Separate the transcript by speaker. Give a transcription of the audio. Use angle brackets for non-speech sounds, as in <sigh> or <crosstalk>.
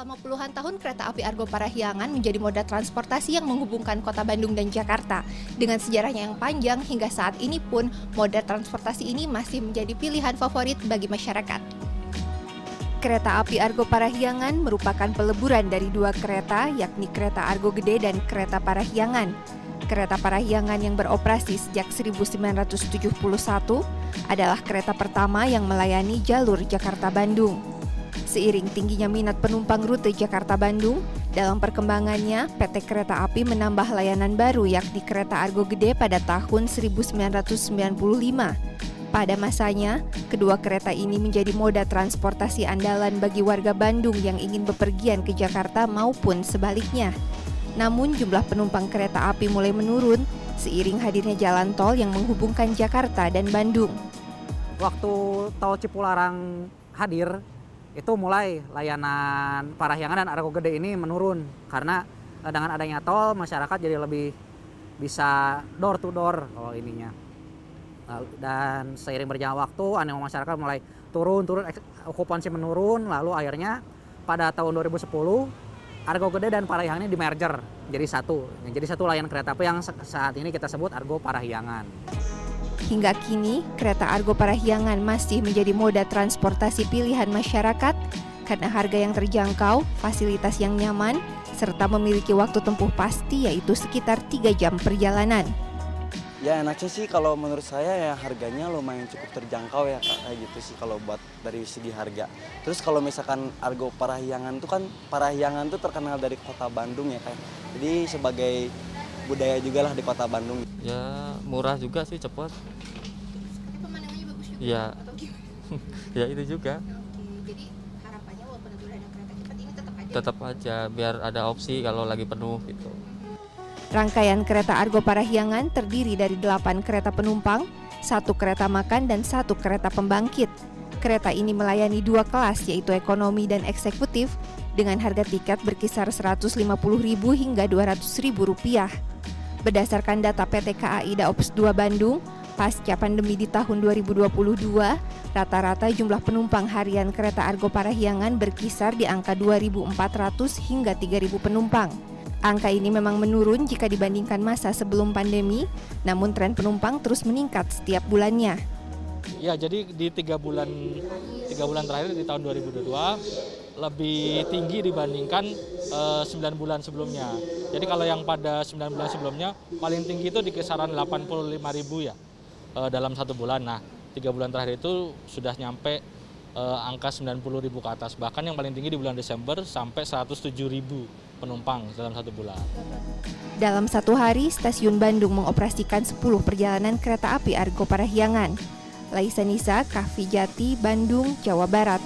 Speaker 1: Selama puluhan tahun, kereta api Argo Parahyangan menjadi moda transportasi yang menghubungkan kota Bandung dan Jakarta. Dengan sejarahnya yang panjang, hingga saat ini pun, moda transportasi ini masih menjadi pilihan favorit bagi masyarakat. Kereta api Argo Parahyangan merupakan peleburan dari dua kereta, yakni kereta Argo Gede dan kereta Parahyangan. Kereta Parahyangan yang beroperasi sejak 1971 adalah kereta pertama yang melayani jalur Jakarta-Bandung. Seiring tingginya minat penumpang rute Jakarta-Bandung, dalam perkembangannya PT Kereta Api menambah layanan baru yakni kereta Argo Gede pada tahun 1995. Pada masanya, kedua kereta ini menjadi moda transportasi andalan bagi warga Bandung yang ingin bepergian ke Jakarta maupun sebaliknya. Namun jumlah penumpang kereta api mulai menurun seiring hadirnya jalan tol yang menghubungkan Jakarta dan Bandung.
Speaker 2: Waktu tol Cipularang hadir, itu mulai layanan Parahyangan dan Argo Gede ini menurun. Karena eh, dengan adanya tol masyarakat jadi lebih bisa door to door kalau ininya. Dan seiring berjalan waktu animo masyarakat mulai turun turun okupansi menurun lalu akhirnya pada tahun 2010 Argo Gede dan Parahyangan ini di merger jadi satu. Jadi satu layanan kereta api yang saat ini kita sebut Argo Parahyangan.
Speaker 1: Hingga kini, kereta Argo Parahyangan masih menjadi moda transportasi pilihan masyarakat karena harga yang terjangkau, fasilitas yang nyaman, serta memiliki waktu tempuh pasti yaitu sekitar 3 jam perjalanan.
Speaker 3: Ya enaknya sih kalau menurut saya ya harganya lumayan cukup terjangkau ya kayak gitu sih kalau buat dari segi harga. Terus kalau misalkan Argo Parahyangan tuh kan Parahyangan tuh terkenal dari kota Bandung ya kak. Jadi sebagai budaya juga lah di kota Bandung.
Speaker 4: Ya murah juga sih cepat.
Speaker 1: Pemandangannya bagus juga.
Speaker 4: Iya.
Speaker 1: Atau gimana? <laughs>
Speaker 4: ya itu juga.
Speaker 1: Oke, jadi harapannya walaupun udah ada kereta cepat ini tetap aja.
Speaker 4: Tetap aja biar ada opsi kalau lagi penuh gitu.
Speaker 1: Rangkaian kereta Argo Parahyangan terdiri dari 8 kereta penumpang, satu kereta makan dan satu kereta pembangkit. Kereta ini melayani dua kelas yaitu ekonomi dan eksekutif dengan harga tiket berkisar Rp150.000 hingga Rp200.000 rupiah. Berdasarkan data PT KAI Daops 2 Bandung, pasca pandemi di tahun 2022, rata-rata jumlah penumpang harian kereta Argo Parahyangan berkisar di angka 2.400 hingga 3.000 penumpang. Angka ini memang menurun jika dibandingkan masa sebelum pandemi, namun tren penumpang terus meningkat setiap bulannya.
Speaker 5: Ya, jadi di tiga bulan tiga bulan terakhir di tahun 2022 lebih tinggi dibandingkan uh, 9 bulan sebelumnya. Jadi kalau yang pada 9 bulan sebelumnya paling tinggi itu di kisaran 85.000 ya uh, dalam satu bulan. Nah, tiga bulan terakhir itu sudah nyampe uh, angka 90.000 ke atas. Bahkan yang paling tinggi di bulan Desember sampai 107.000 penumpang dalam satu bulan.
Speaker 1: Dalam satu hari, stasiun Bandung mengoperasikan 10 perjalanan kereta api Argo Parahyangan. Laisa Nisa, Kahvi Jati, Bandung, Jawa Barat.